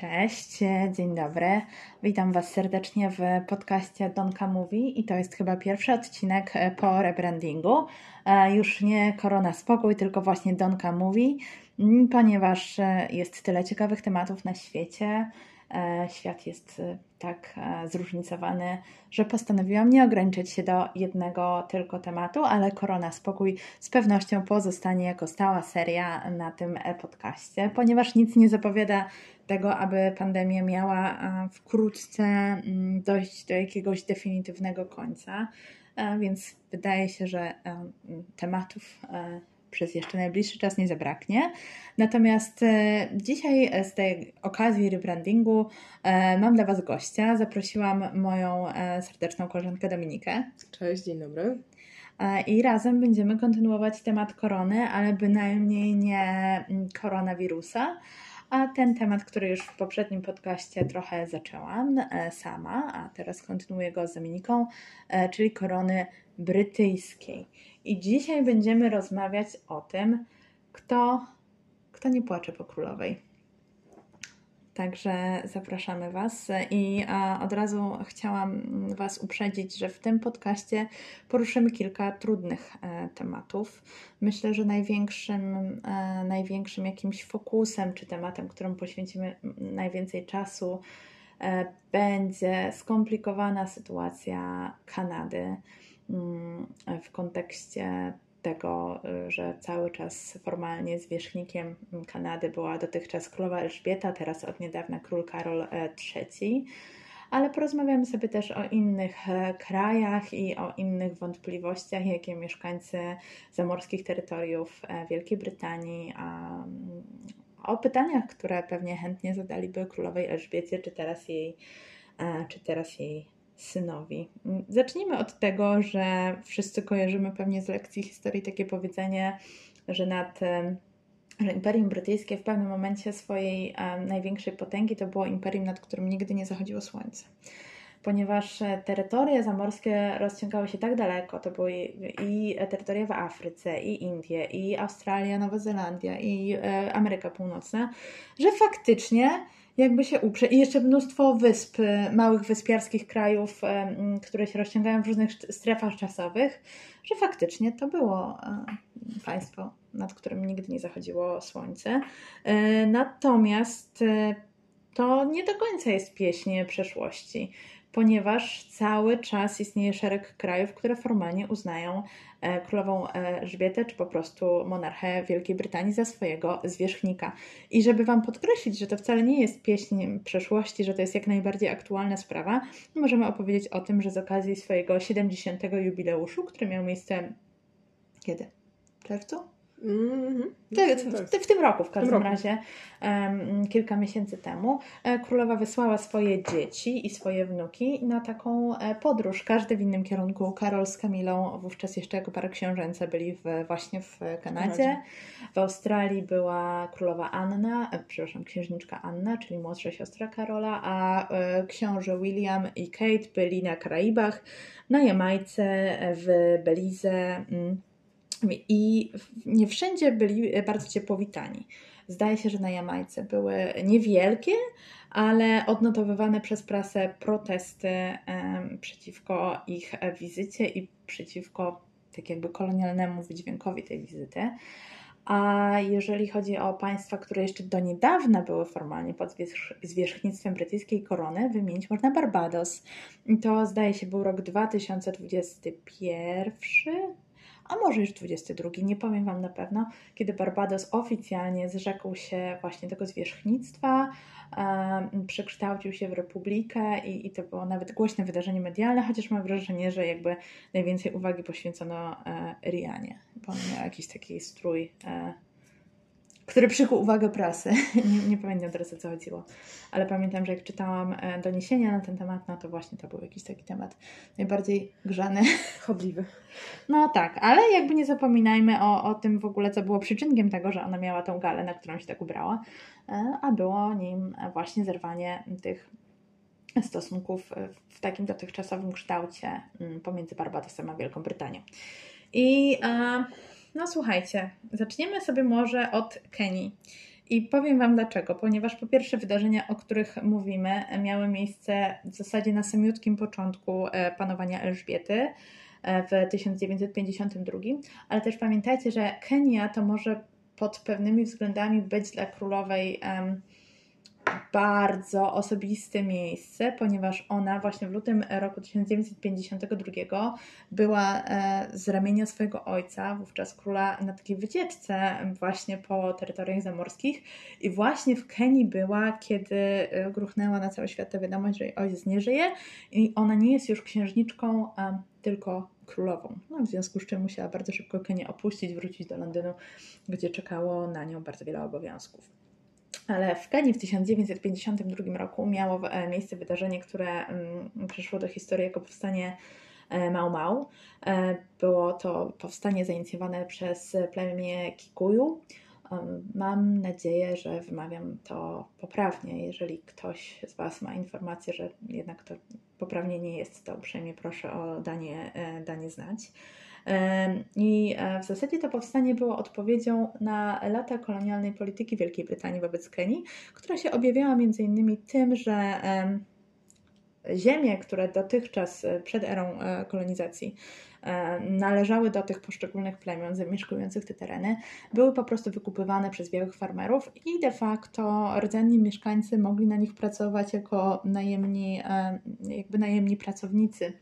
Cześć, dzień dobry. Witam Was serdecznie w podcaście Donka Mówi i to jest chyba pierwszy odcinek po rebrandingu. Już nie Korona Spokój, tylko właśnie Donka Mówi, ponieważ jest tyle ciekawych tematów na świecie. Świat jest tak zróżnicowany, że postanowiłam nie ograniczyć się do jednego tylko tematu, ale Korona Spokój z pewnością pozostanie jako stała seria na tym podcaście, ponieważ nic nie zapowiada tego, aby pandemia miała wkrótce mm, dojść do jakiegoś definitywnego końca. Więc wydaje się, że tematów przez jeszcze najbliższy czas nie zabraknie. Natomiast e, dzisiaj z tej okazji rebrandingu e, mam dla Was gościa. Zaprosiłam moją e, serdeczną koleżankę Dominikę. Cześć, dzień dobry. I razem będziemy kontynuować temat korony, ale bynajmniej nie mm, koronawirusa, a ten temat, który już w poprzednim podcaście trochę zaczęłam sama, a teraz kontynuuję go z Dominiką, czyli korony brytyjskiej. I dzisiaj będziemy rozmawiać o tym, kto, kto nie płacze po królowej. Także zapraszamy Was i od razu chciałam Was uprzedzić, że w tym podcaście poruszymy kilka trudnych e, tematów. Myślę, że największym, e, największym jakimś fokusem czy tematem, którym poświęcimy najwięcej czasu, e, będzie skomplikowana sytuacja Kanady w kontekście tego, że cały czas formalnie zwierzchnikiem Kanady była dotychczas królowa Elżbieta, teraz od niedawna król Karol III. Ale porozmawiamy sobie też o innych e, krajach i o innych wątpliwościach, jakie mieszkańcy zamorskich terytoriów e, Wielkiej Brytanii, a mm, o pytaniach, które pewnie chętnie zadaliby królowej Elżbiecie, czy teraz jej, e, czy teraz jej synowi. Zacznijmy od tego, że wszyscy kojarzymy pewnie z lekcji historii takie powiedzenie, że nad że Imperium Brytyjskie w pewnym momencie swojej największej potęgi to było imperium, nad którym nigdy nie zachodziło słońce. Ponieważ e, terytoria zamorskie rozciągały się tak daleko, to były i terytoria w Afryce, i Indie, i Australia, Nowa Zelandia, i e, Ameryka Północna, że faktycznie jakby się uprze. I jeszcze mnóstwo wysp, małych wyspiarskich krajów, które się rozciągają w różnych strefach czasowych, że faktycznie to było e, państwo, nad którym nigdy nie zachodziło słońce. Natomiast to nie do końca jest pieśń przeszłości ponieważ cały czas istnieje szereg krajów, które formalnie uznają królową e, Elżbietę, czy po prostu monarchę Wielkiej Brytanii za swojego zwierzchnika. I żeby Wam podkreślić, że to wcale nie jest pieśń przeszłości, że to jest jak najbardziej aktualna sprawa, możemy opowiedzieć o tym, że z okazji swojego 70. jubileuszu, który miał miejsce kiedy? W czerwcu? Mm-hmm. W, w, tym roku w każdym w razie, um, kilka miesięcy temu, e, królowa wysłała swoje dzieci i swoje wnuki na taką e, podróż, każdy w innym kierunku. Karol z Kamilą, wówczas jeszcze jako para książęce, byli w, właśnie w Kanadzie. W Australii była królowa Anna, e, przepraszam, księżniczka Anna, czyli młodsza siostra Karola, a książę William i Kate byli na Karaibach, na Jamajce, w Belize. Mm, i nie wszędzie byli bardzo ciepło witani. Zdaje się, że na Jamajce były niewielkie, ale odnotowywane przez prasę protesty przeciwko ich wizycie i przeciwko tak jakby kolonialnemu wydźwiękowi tej wizyty. A jeżeli chodzi o państwa, które jeszcze do niedawna były formalnie pod zwierzchnictwem brytyjskiej korony, wymienić można Barbados. To zdaje się był rok 2021, a może już 22, nie powiem Wam na pewno, kiedy Barbados oficjalnie zrzekł się właśnie tego zwierzchnictwa, przekształcił się w republikę i, i to było nawet głośne wydarzenie medialne, chociaż mam wrażenie, że jakby najwięcej uwagi poświęcono e, Rianie, bo on miał jakiś taki strój e, który przykuł uwagę prasy. nie, nie, pamiętam teraz o co chodziło, ale pamiętam, że jak czytałam e, doniesienia na ten temat, no to właśnie to był jakiś taki temat najbardziej grzany. Chodliwy. No tak, ale jakby nie zapominajmy o, o tym w ogóle, co było przyczynkiem tego, że ona miała tą galę, na którą się tak ubrała, e, a było nim właśnie zerwanie tych stosunków w takim dotychczasowym kształcie mm, pomiędzy Barbadosem a Wielką Brytanią. I... No słuchajcie, zaczniemy sobie może od Kenii. I powiem Wam dlaczego. Ponieważ po pierwsze wydarzenia, o których mówimy, miały miejsce w zasadzie na samiutkim początku e, panowania Elżbiety w 1952, ale też pamiętajcie, że Kenia to może pod pewnymi względami być dla królowej um, bardzo osobiste miejsce, ponieważ ona właśnie w lutym roku 1952 była e, z ramienia swojego ojca, wówczas króla, na takiej wycieczce właśnie po terytoriach zamorskich i właśnie w Kenii była, kiedy e, gruchnęła na cały świat ta wiadomość, że jej ojciec nie żyje i ona nie jest już księżniczką, tylko królową. No, w związku z czym musiała bardzo szybko Kenię opuścić, wrócić do Londynu, gdzie czekało na nią bardzo wiele obowiązków. Ale w Kenii w 1952 roku miało e, miejsce wydarzenie, które mm, przeszło do historii jako powstanie e, Mau Mau. E, było to powstanie zainicjowane przez plemię Kikuyu. Mam nadzieję, że wymawiam to poprawnie. Jeżeli ktoś z Was ma informację, że jednak to poprawnie nie jest, to uprzejmie proszę o danie, danie znać. I e, w zasadzie to powstanie było odpowiedzią na lata kolonialnej polityki Wielkiej Brytanii wobec Kenii, która się objawiała między innymi tym, że ziemie, które dotychczas e, przed erą e, kolonizacji należały do tych poszczególnych plemion zamieszkujących te tereny, były po prostu wykupywane przez białych farmerów i de facto rdzenni mieszkańcy mogli na nich pracować jako najemni, jakby najemni pracownicy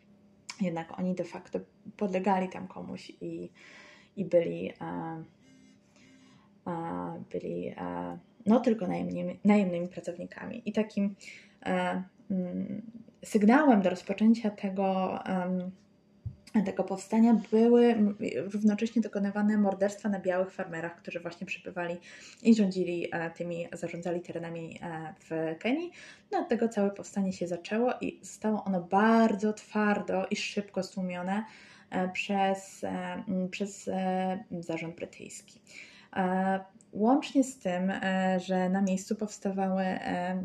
jednak oni de facto podlegali tam komuś i, i byli, a, a, byli a, no tylko najemnymi, najemnymi pracownikami. I takim mm, sygnałem do rozpoczęcia tego tego powstania były równocześnie dokonywane morderstwa na białych farmerach, którzy właśnie przybywali i rządzili e, tymi, zarządzali terenami e, w Kenii. No od tego całe powstanie się zaczęło i zostało ono bardzo twardo i szybko stłumione e, przez, przez zarząd brytyjski. Łącznie z tym, e, że na miejscu powstawały e,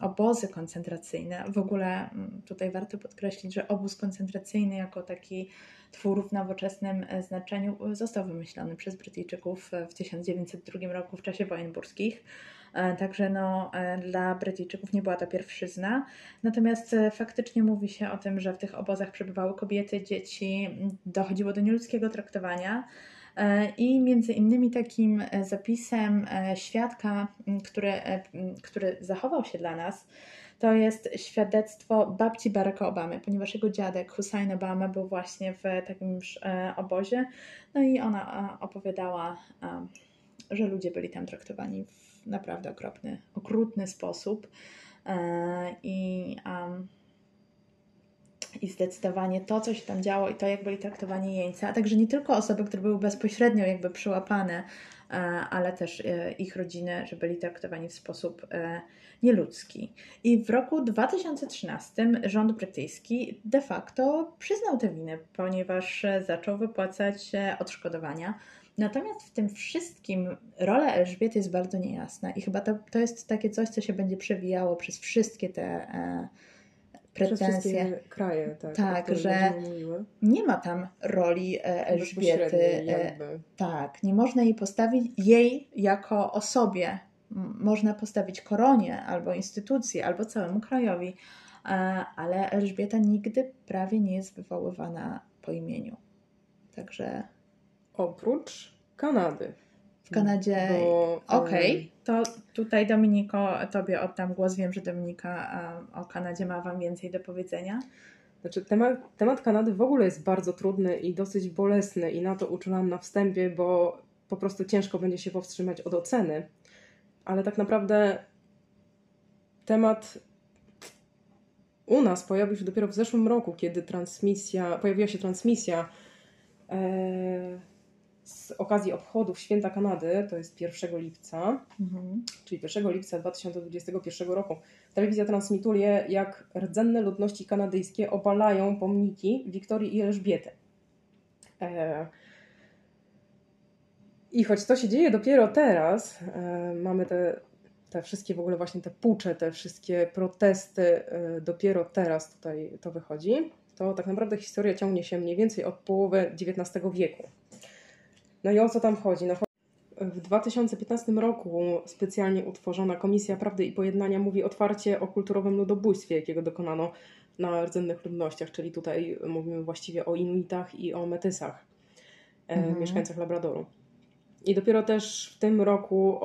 obozy koncentracyjne, w ogóle tutaj warto podkreślić, że obóz koncentracyjny jako taki twór w nowoczesnym e, znaczeniu został wymyślony przez Brytyjczyków w 1902 roku w czasie wojen burskich. Także no, dla Brytyjczyków nie była to pierwszyzna. Natomiast faktycznie mówi się o tym, że w tych obozach przebywały kobiety, dzieci, dochodziło do nieludzkiego traktowania. E, I między innymi takim e, zapisem e, świadka, który, który zachował się dla nas, to jest świadectwo babci Baracka Obamy, ponieważ jego dziadek Hussein Obama był właśnie w takim obozie. No i ona opowiadała, że ludzie byli tam traktowani w naprawdę okropny, okrutny sposób. I um, i zdecydowanie to, co się tam działo i to, jak byli traktowani jeńcy, a także nie tylko osoby, które były bezpośrednio jakby przyłapane, e, ale też e, ich rodziny, że byli traktowani w sposób e, nieludzki. I w roku 2013 rząd brytyjski de facto przyznał te winy, ponieważ zaczął wypłacać odszkodowania. Natomiast w tym wszystkim rola Elżbiety jest bardzo niejasna i chyba to, to jest takie coś, co się będzie przewijało przez wszystkie te pretensje. kraje, tak. Tak, że nie ma tam roli e, Elżbiety. E, tak, nie można jej postawić jej jako osobie. Można postawić koronie albo instytucji, albo całemu krajowi, e, ale Elżbieta nigdy prawie nie jest wywoływana po imieniu. Także. Oprócz Kanady. W Kanadzie. Okej, okay. to tutaj Dominiko, Tobie oddam głos. Wiem, że Dominika o Kanadzie ma Wam więcej do powiedzenia. Znaczy, temat, temat Kanady w ogóle jest bardzo trudny i dosyć bolesny, i na to uczulam na wstępie, bo po prostu ciężko będzie się powstrzymać od oceny. Ale tak naprawdę temat u nas pojawił się dopiero w zeszłym roku, kiedy transmisja, pojawiła się transmisja. E, z okazji obchodów Święta Kanady, to jest 1 lipca, mhm. czyli 1 lipca 2021 roku, telewizja transmituje, jak rdzenne ludności kanadyjskie obalają pomniki Wiktorii i Elżbiety. E... I choć to się dzieje dopiero teraz, e... mamy te, te wszystkie w ogóle właśnie te pucze, te wszystkie protesty, e... dopiero teraz tutaj to wychodzi, to tak naprawdę historia ciągnie się mniej więcej od połowy XIX wieku. No i o co tam chodzi? No, W 2015 roku specjalnie utworzona Komisja Prawdy i Pojednania mówi otwarcie o kulturowym ludobójstwie, jakiego dokonano na rdzennych ludnościach, czyli tutaj mówimy właściwie o Inuitach i o Metysach, e, mhm. mieszkańcach Labradoru. I dopiero też w tym roku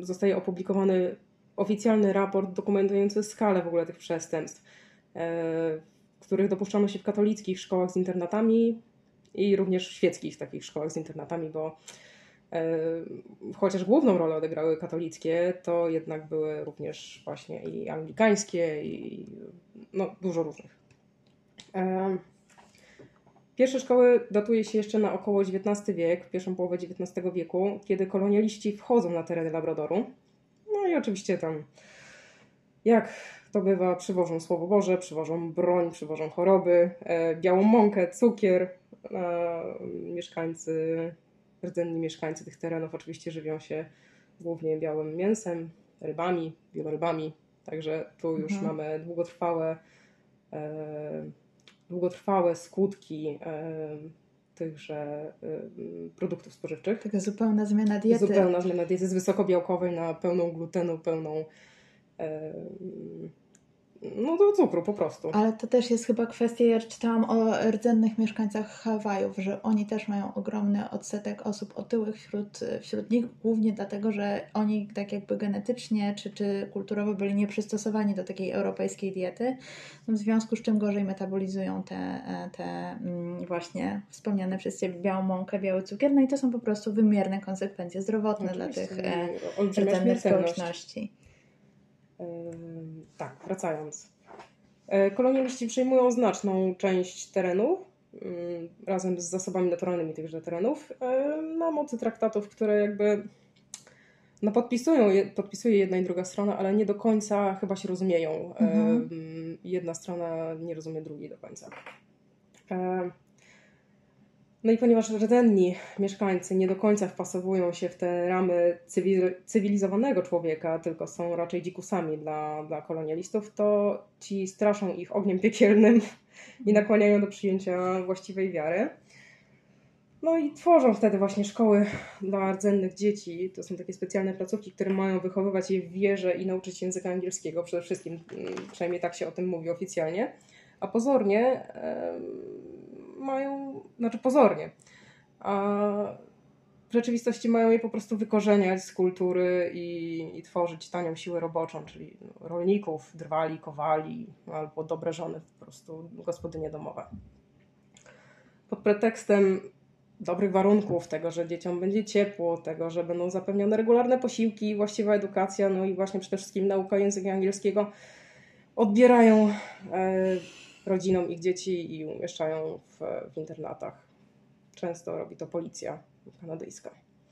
zostaje opublikowany oficjalny raport dokumentujący skalę w ogóle tych przestępstw, e, których dopuszczano się w katolickich szkołach z internatami i również w świeckich takich szkołach z internatami, bo e, chociaż główną rolę odegrały katolickie, to jednak były również właśnie i anglikańskie i no, dużo różnych. E, pierwsze szkoły datuje się jeszcze na około XIX wiek, pierwszą połowę XIX wieku, kiedy kolonialiści wchodzą na tereny Labradoru. No i oczywiście tam, jak to bywa, przywożą Słowo Boże, przywożą broń, przywożą choroby, e, białą mąkę, cukier. Mieszkańcy, rdzenni mieszkańcy tych terenów oczywiście żywią się głównie białym mięsem, rybami, wielorybami. Także tu już mhm. mamy długotrwałe, e, długotrwałe skutki e, tychże e, produktów spożywczych. Taka zupełna zmiana diety. Zupełna zmiana diety z wysokobiałkowej na pełną glutenu, pełną no do cukru po prostu. Ale to też jest chyba kwestia, ja czytałam o rdzennych mieszkańcach Hawajów, że oni też mają ogromny odsetek osób otyłych wśród, wśród nich, głównie dlatego, że oni tak jakby genetycznie czy, czy kulturowo byli nieprzystosowani do takiej europejskiej diety, no w związku z czym gorzej metabolizują te, te mm, właśnie wspomniane przez Ciebie białą mąkę, biały cukier, no i to są po prostu wymierne konsekwencje zdrowotne Oczywiście. dla tych e, rdzennych społeczności tak, wracając. E, kolonialiści przejmują znaczną część terenów razem z zasobami naturalnymi tychże terenów e, na mocy traktatów, które jakby no podpisują, podpisuje jedna i druga strona, ale nie do końca chyba się rozumieją. Mhm. Jedna strona nie rozumie drugiej do końca. No i ponieważ rdzenni mieszkańcy nie do końca wpasowują się w te ramy cywil, cywilizowanego człowieka, tylko są raczej dzikusami dla, dla kolonialistów, to ci straszą ich ogniem piekielnym i nakłaniają do przyjęcia właściwej wiary. No i tworzą wtedy właśnie szkoły dla rdzennych dzieci. To są takie specjalne placówki, które mają wychowywać je w wierze i nauczyć języka angielskiego. Przede wszystkim, mm, przynajmniej tak się o tym mówi oficjalnie. A pozornie mają, znaczy pozornie, a w rzeczywistości mają je po prostu wykorzeniać z kultury i, i tworzyć tanią siłę roboczą, czyli rolników, drwali, kowali albo dobre żony, po prostu gospodynie domowe. Pod pretekstem dobrych warunków, tego, że dzieciom będzie ciepło, tego, że będą zapewnione regularne posiłki, właściwa edukacja, no i właśnie przede wszystkim nauka języka angielskiego, odbierają e, rodzinom ich dzieci i umieszczają w, w internatach. Często robi to policja kanadyjska.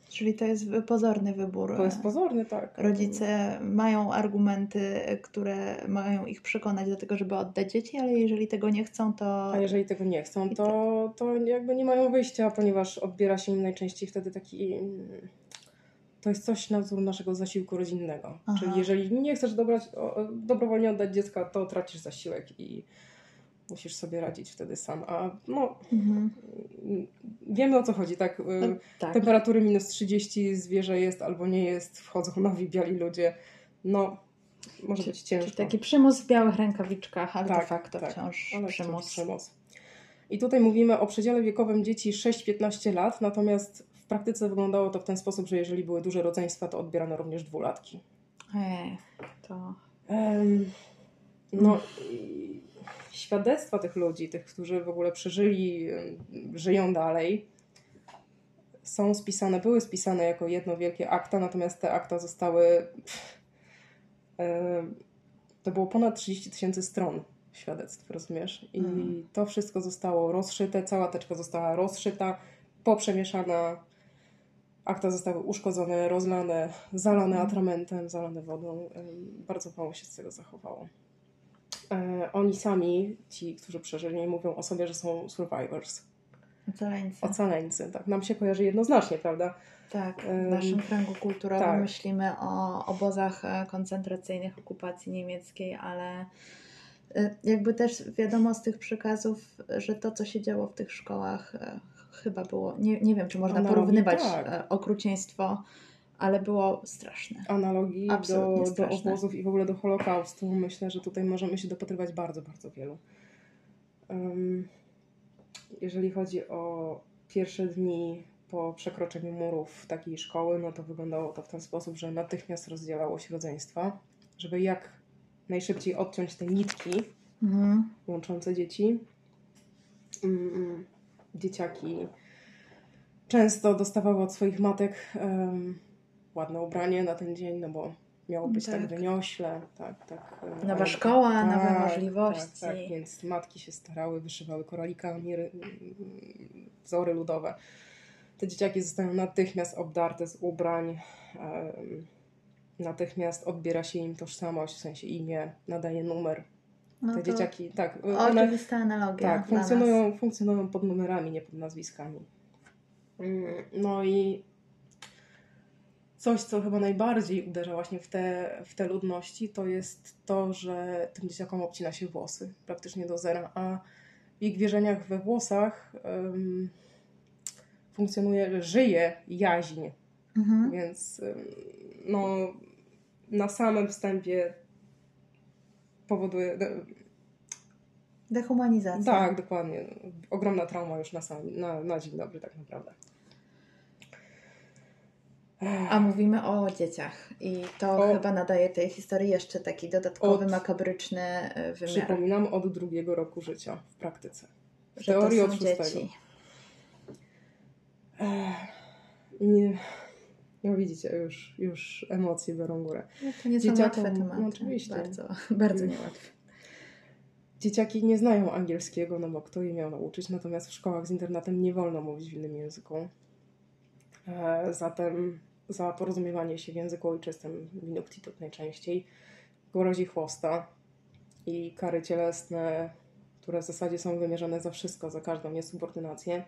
Czyli to jest pozorny wybór. To jest pozorny, tak. Rodzice mają argumenty, które mają ich przekonać do tego, żeby oddać dzieci, ale jeżeli tego nie chcą, to. A jeżeli tego nie chcą, to, to jakby nie mają wyjścia, ponieważ odbiera się im najczęściej wtedy taki. To jest coś na wzór naszego zasiłku rodzinnego. Aha. Czyli jeżeli nie chcesz dobrać, dobrowolnie oddać dziecka, to tracisz zasiłek i musisz sobie radzić wtedy sam. A no, mhm. wiemy o co chodzi, tak? Y, no, tak? Temperatury minus 30, zwierzę jest albo nie jest, wchodzą nowi biali ludzie. No, może czy, być ciężko. Czyli taki przymus w białych rękawiczkach, ale tak, de facto tak, wciąż przymus. przymus. I tutaj mówimy o przedziale wiekowym dzieci 6-15 lat, natomiast w praktyce wyglądało to w ten sposób, że jeżeli były duże rodzeństwa, to odbierano również dwulatki. Ej, to... Um, no, świadectwa tych ludzi, tych, którzy w ogóle przeżyli, żyją dalej, są spisane, były spisane jako jedno wielkie akta, natomiast te akta zostały. to było ponad 30 tysięcy stron świadectw, rozumiesz? I mm. to wszystko zostało rozszyte, cała teczka została rozszyta, poprzemieszana. Akta zostały uszkodzone, rozlane, zalane mm. atramentem, zalane wodą. Bardzo mało się z tego zachowało. E, oni sami, ci, którzy przeżyli, mówią o sobie, że są survivors. Ocaleńcy. Ocaleńcy, tak. Nam się kojarzy jednoznacznie, prawda? Tak, w naszym kręgu kulturowym tak. myślimy o obozach e, koncentracyjnych okupacji niemieckiej, ale e, jakby też wiadomo z tych przekazów, że to, co się działo w tych szkołach, chyba było, nie, nie wiem, czy można Analogii, porównywać tak. okrucieństwo, ale było straszne. analogii do, Absolutnie do straszne. obozów i w ogóle do Holokaustu. Myślę, że tutaj możemy się dopatrywać bardzo, bardzo wielu. Em, jeżeli chodzi o pierwsze dni po przekroczeniu murów takiej szkoły, no to wyglądało to w ten sposób, że natychmiast rozdzielało się rodzeństwa, żeby jak najszybciej odciąć te nitki Mhm. łączące dzieci. Mm, Dzieciaki często dostawały od swoich matek em, ładne ubranie na ten dzień, no bo miało być tak, Tak. wyniośle, tak, tak. e, Nowa szkoła, nowe tak, możliwości. Tak, tak, więc matki się starały, wyszywały koralikami ry- wzory ludowe. Te dzieciaki zostają natychmiast obdarte z ubrań, natychmiast odbiera się im tożsamość, w sensie imię, nadaje numer. No Te dzieciaki, tak, Oczywista analogia. tak, dla nas. funkcjonują, funkcjonują pod numerami, nie pod nazwiskami. Mm, No i coś, co chyba najbardziej uderza właśnie w te, w te ludności, to jest to, że tym dzieciakom obcina się włosy praktycznie do zera, a w ich wierzeniach we włosach em, funkcjonuje, żyje jaźń, Mhm. więc em, no, na samym wstępie powoduje, Dehumanizacja. Tak, dokładnie. Ogromna trauma już na, sam, na, na dzień dobry tak naprawdę. A mówimy o dzieciach i to O- chyba nadaje tej historii jeszcze taki dodatkowy, Od- makabryczny e, wymiar. Przypominam, od drugiego roku życia w praktyce. W że to teorii są od szóstego. dzieci. Nie. No widzicie, już, już emocje biorą górę. No to nie są Dzieciakom- łatwe tematy. no oczywiście. Bardzo, bardzo niełatwe. Dzieciaki nie znają angielskiego, no bo kto je miał nauczyć, natomiast w szkołach z internatem nie wolno mówić w innym języku. E, Zatem za porozumiewanie się w języku ojczystym Inuktitut najczęściej grozi chłosta i kary cielesne, które w zasadzie są wymierzone za wszystko, za każdą niesubordynację.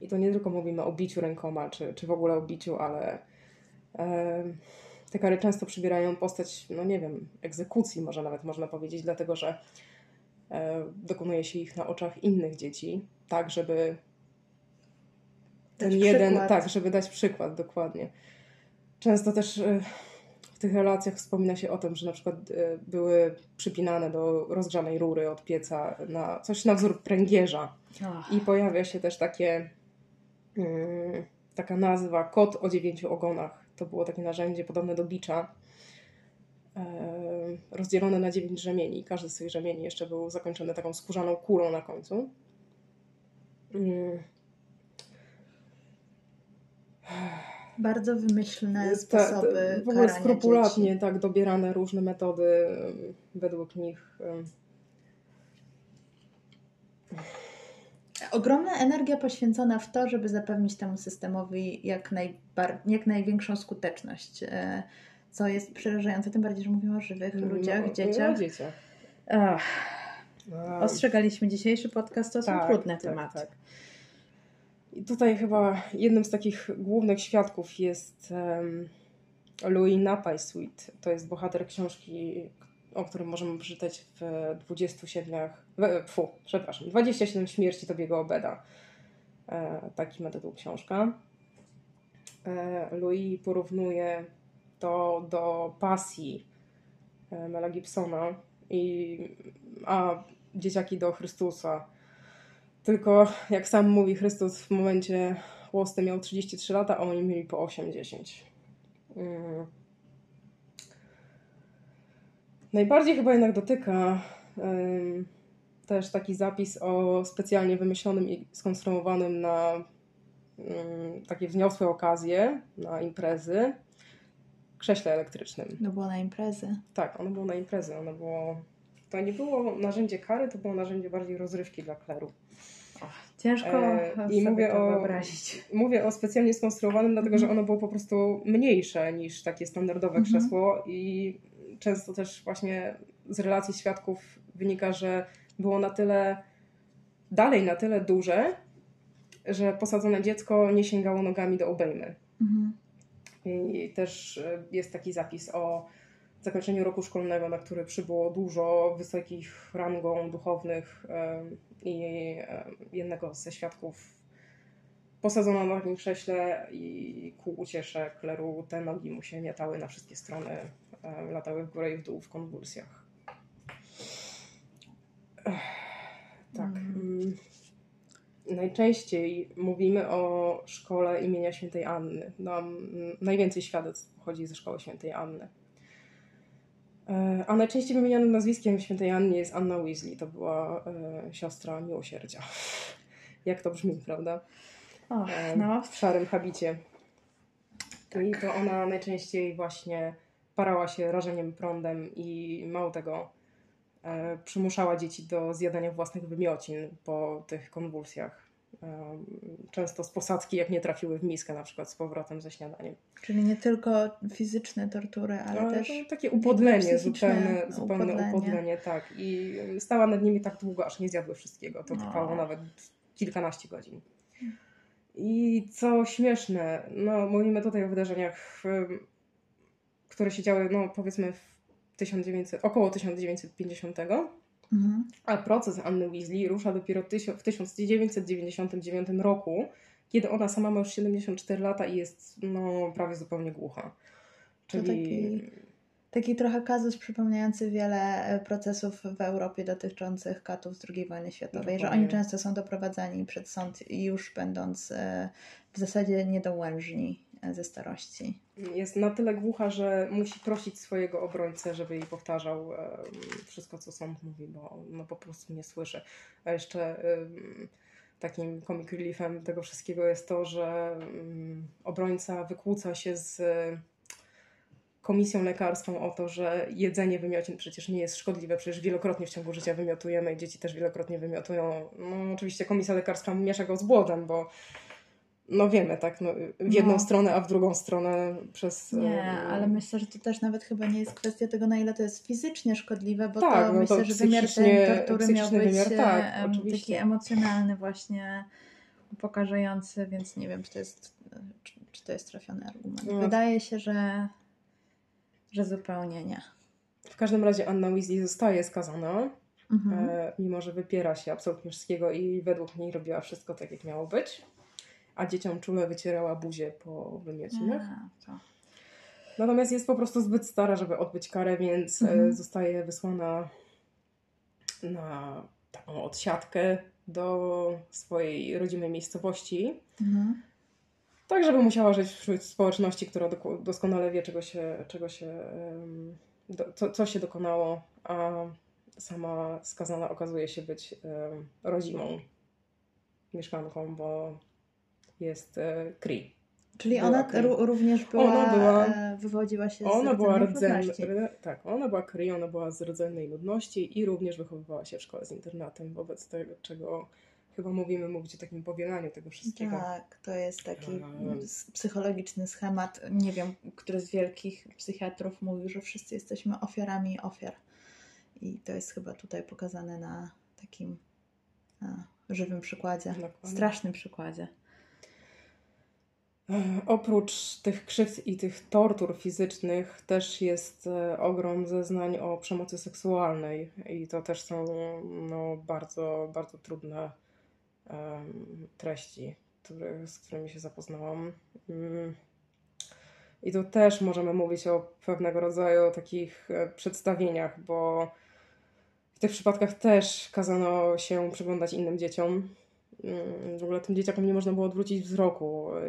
I to nie tylko mówimy o biciu rękoma, czy, czy w ogóle o biciu, ale e, te kary często przybierają postać, no nie wiem, egzekucji może nawet można powiedzieć, dlatego że e, dokonuje się ich na oczach innych dzieci, tak żeby ten Dać jeden, przykład. tak, żeby dać przykład, dokładnie. Często też e, w tych relacjach wspomina się o tym, że na przykład e, były przypinane do rozgrzanej rury od pieca na coś na wzór pręgierza i pojawia się też takie mm, taka nazwa kot o dziewięciu ogonach. To było takie narzędzie podobne do bicza, e, rozdzielone na dziewięć rzemieni. Każdy z tych rzemieni jeszcze był zakończony taką skórzaną kulą na końcu. Mm. Bardzo wymyślne sposoby w ogóle skrupulatnie dzieci. tak dobierane różne metody według nich. Ogromna energia poświęcona w to, żeby zapewnić temu systemowi jak, najbar- jak największą skuteczność. e, Co jest przerażające, tym bardziej, że mówimy o żywych ludziach, no, dzieciach. O dzieciach. Ach, A, ostrzegaliśmy dzisiejszy podcast, to są Tak, trudne tak, tematy. tak. I tutaj chyba jednym z takich głównych świadków jest Louis Napaj-Sweet. To jest bohater książki, o którym możemy przeczytać w 27, w, fu, przepraszam, 27 śmierci Tobiego Obeda. E, taki ma tytuł książka. E, Louis porównuje to do pasji e, Mela Gibsona, i, a dzieciaki do Chrystusa. Tylko, jak sam mówi Chrystus, w momencie chłosty miał 33 lata, a oni mieli po 80. Mm. Najbardziej chyba jednak dotyka też taki zapis o specjalnie wymyślonym i skonstruowanym na ym, takie wzniosłe okazje, na imprezy, krześle elektrycznym. No było na imprezy. Tak, ono było na imprezy, ono było... To nie było narzędzie kary, to było narzędzie bardziej rozrywki dla kleru. Ciężko E, i mówię to o- wyobrazić. Mówię o specjalnie skonstruowanym, dlatego że ono było po prostu mniejsze niż takie standardowe Mhm. krzesło i często też właśnie z relacji świadków wynika, że było na tyle, dalej na tyle duże, że posadzone dziecko nie sięgało nogami do obejmy. Mhm. I też e, jest taki zapis o zakończeniu roku szkolnego, na który przybyło dużo wysokich rangą duchownych i jednego ze świadków posadzona na takim krześle i ku uciesze kleru te nogi mu się miatały na wszystkie strony, latały w górę i w dół w konwulsjach. Tak. Mm. Najczęściej mówimy o szkole imienia świętej Anny. Nam najwięcej świadectw pochodzi ze szkoły świętej Anny. E, a najczęściej wymienianym nazwiskiem świętej Anny jest Anna Weasley. To była e, siostra miłosierdzia. Jak to brzmi, prawda? Och, no. W szarym habicie. Tak. I to ona najczęściej właśnie parała się rażeniem prądem i mało tego e, przymuszała dzieci do zjadania własnych wymiocin po tych konwulsjach. Często z posadzki, jak nie trafiły w miskę, na przykład z powrotem ze śniadaniem. Czyli nie tylko fizyczne tortury, ale, ale też. Takie upodlenie, zupełne, zupełne upodlenie. upodlenie, tak. I stała nad nimi tak długo, aż nie zjadły wszystkiego. To trwało no. nawet kilkanaście godzin. I co śmieszne, no mówimy tutaj o wydarzeniach, które się działy, no powiedzmy w 1900, około 1950, mhm. a proces Anny Weasley rusza dopiero w 1999 roku, kiedy ona sama ma już 74 lata i jest no, prawie zupełnie głucha. Czyli... Taki, taki trochę kazus przypominający wiele e, procesów w Europie dotyczących katów z II wojny światowej, Dokładnie. że oni często są doprowadzani przed sąd już będąc e, w zasadzie niedołężni ze starości. Jest na tyle głucha, że musi prosić swojego obrońcę, żeby jej powtarzał wszystko, co sąd mówi, bo no, po prostu nie słyszy. A jeszcze takim comic reliefem tego wszystkiego jest to, że obrońca wykłóca się z komisją lekarską o to, że jedzenie wymiocin przecież nie jest szkodliwe, przecież wielokrotnie w ciągu życia wymiotujemy i dzieci też wielokrotnie wymiotują. No oczywiście komisja lekarska miesza go z błodem, bo no wiemy, tak, no, w jedną no. stronę, a w drugą stronę przez... Nie, e, ale myślę, że to też nawet chyba nie jest kwestia tego, na ile to jest fizycznie szkodliwe, bo tak, to no myślę, to że wymiar tej tortury miał być wymiar, tak, taki emocjonalny właśnie, upokarzający, więc nie wiem, czy to jest, czy, czy to jest trafiony argument. No. Wydaje się, że że zupełnie nie. W każdym razie Anna Weasley zostaje skazana, mhm. e, mimo że wypiera się absolutnie wszystkiego i według niej robiła wszystko tak, jak miało być. A dzieciom czule wycierała buzię po wymiocinach. Natomiast jest po prostu zbyt stara, żeby odbyć karę, więc e, mhm. zostaje wysłana na taką odsiadkę do swojej rodzimej miejscowości. Mhm tak, żeby musiała żyć wśród społeczności, która doskonale wie, czego się, czego się, co, co się dokonało, a sama skazana okazuje się być rodzimą mieszkanką, bo jest e, Kree. Czyli ona również była, ona była, e, wywodziła się ona z była rdzennej Tak, ona była Kree, ona była z rdzennej ludności i również wychowywała się w szkole z internatem, wobec tego, czego chyba mówimy mówić o takim powielaniu tego wszystkiego. Tak, to jest taki um, psychologiczny schemat, nie wiem, który z wielkich psychiatrów mówił, że wszyscy jesteśmy ofiarami ofiar. I to jest chyba tutaj pokazane na takim żywym przykładzie, Dokładnie. strasznym przykładzie. E, oprócz tych krzywd i tych tortur fizycznych też jest e, ogrom zeznań o przemocy seksualnej i to też są no, bardzo, bardzo trudne treści, który, z którymi się zapoznałam. Mm. I tu też możemy mówić o pewnego rodzaju takich e, przedstawieniach, bo w tych przypadkach też kazano się przyglądać innym dzieciom. Mm, w ogóle tym dzieciakom nie można było odwrócić wzroku, e,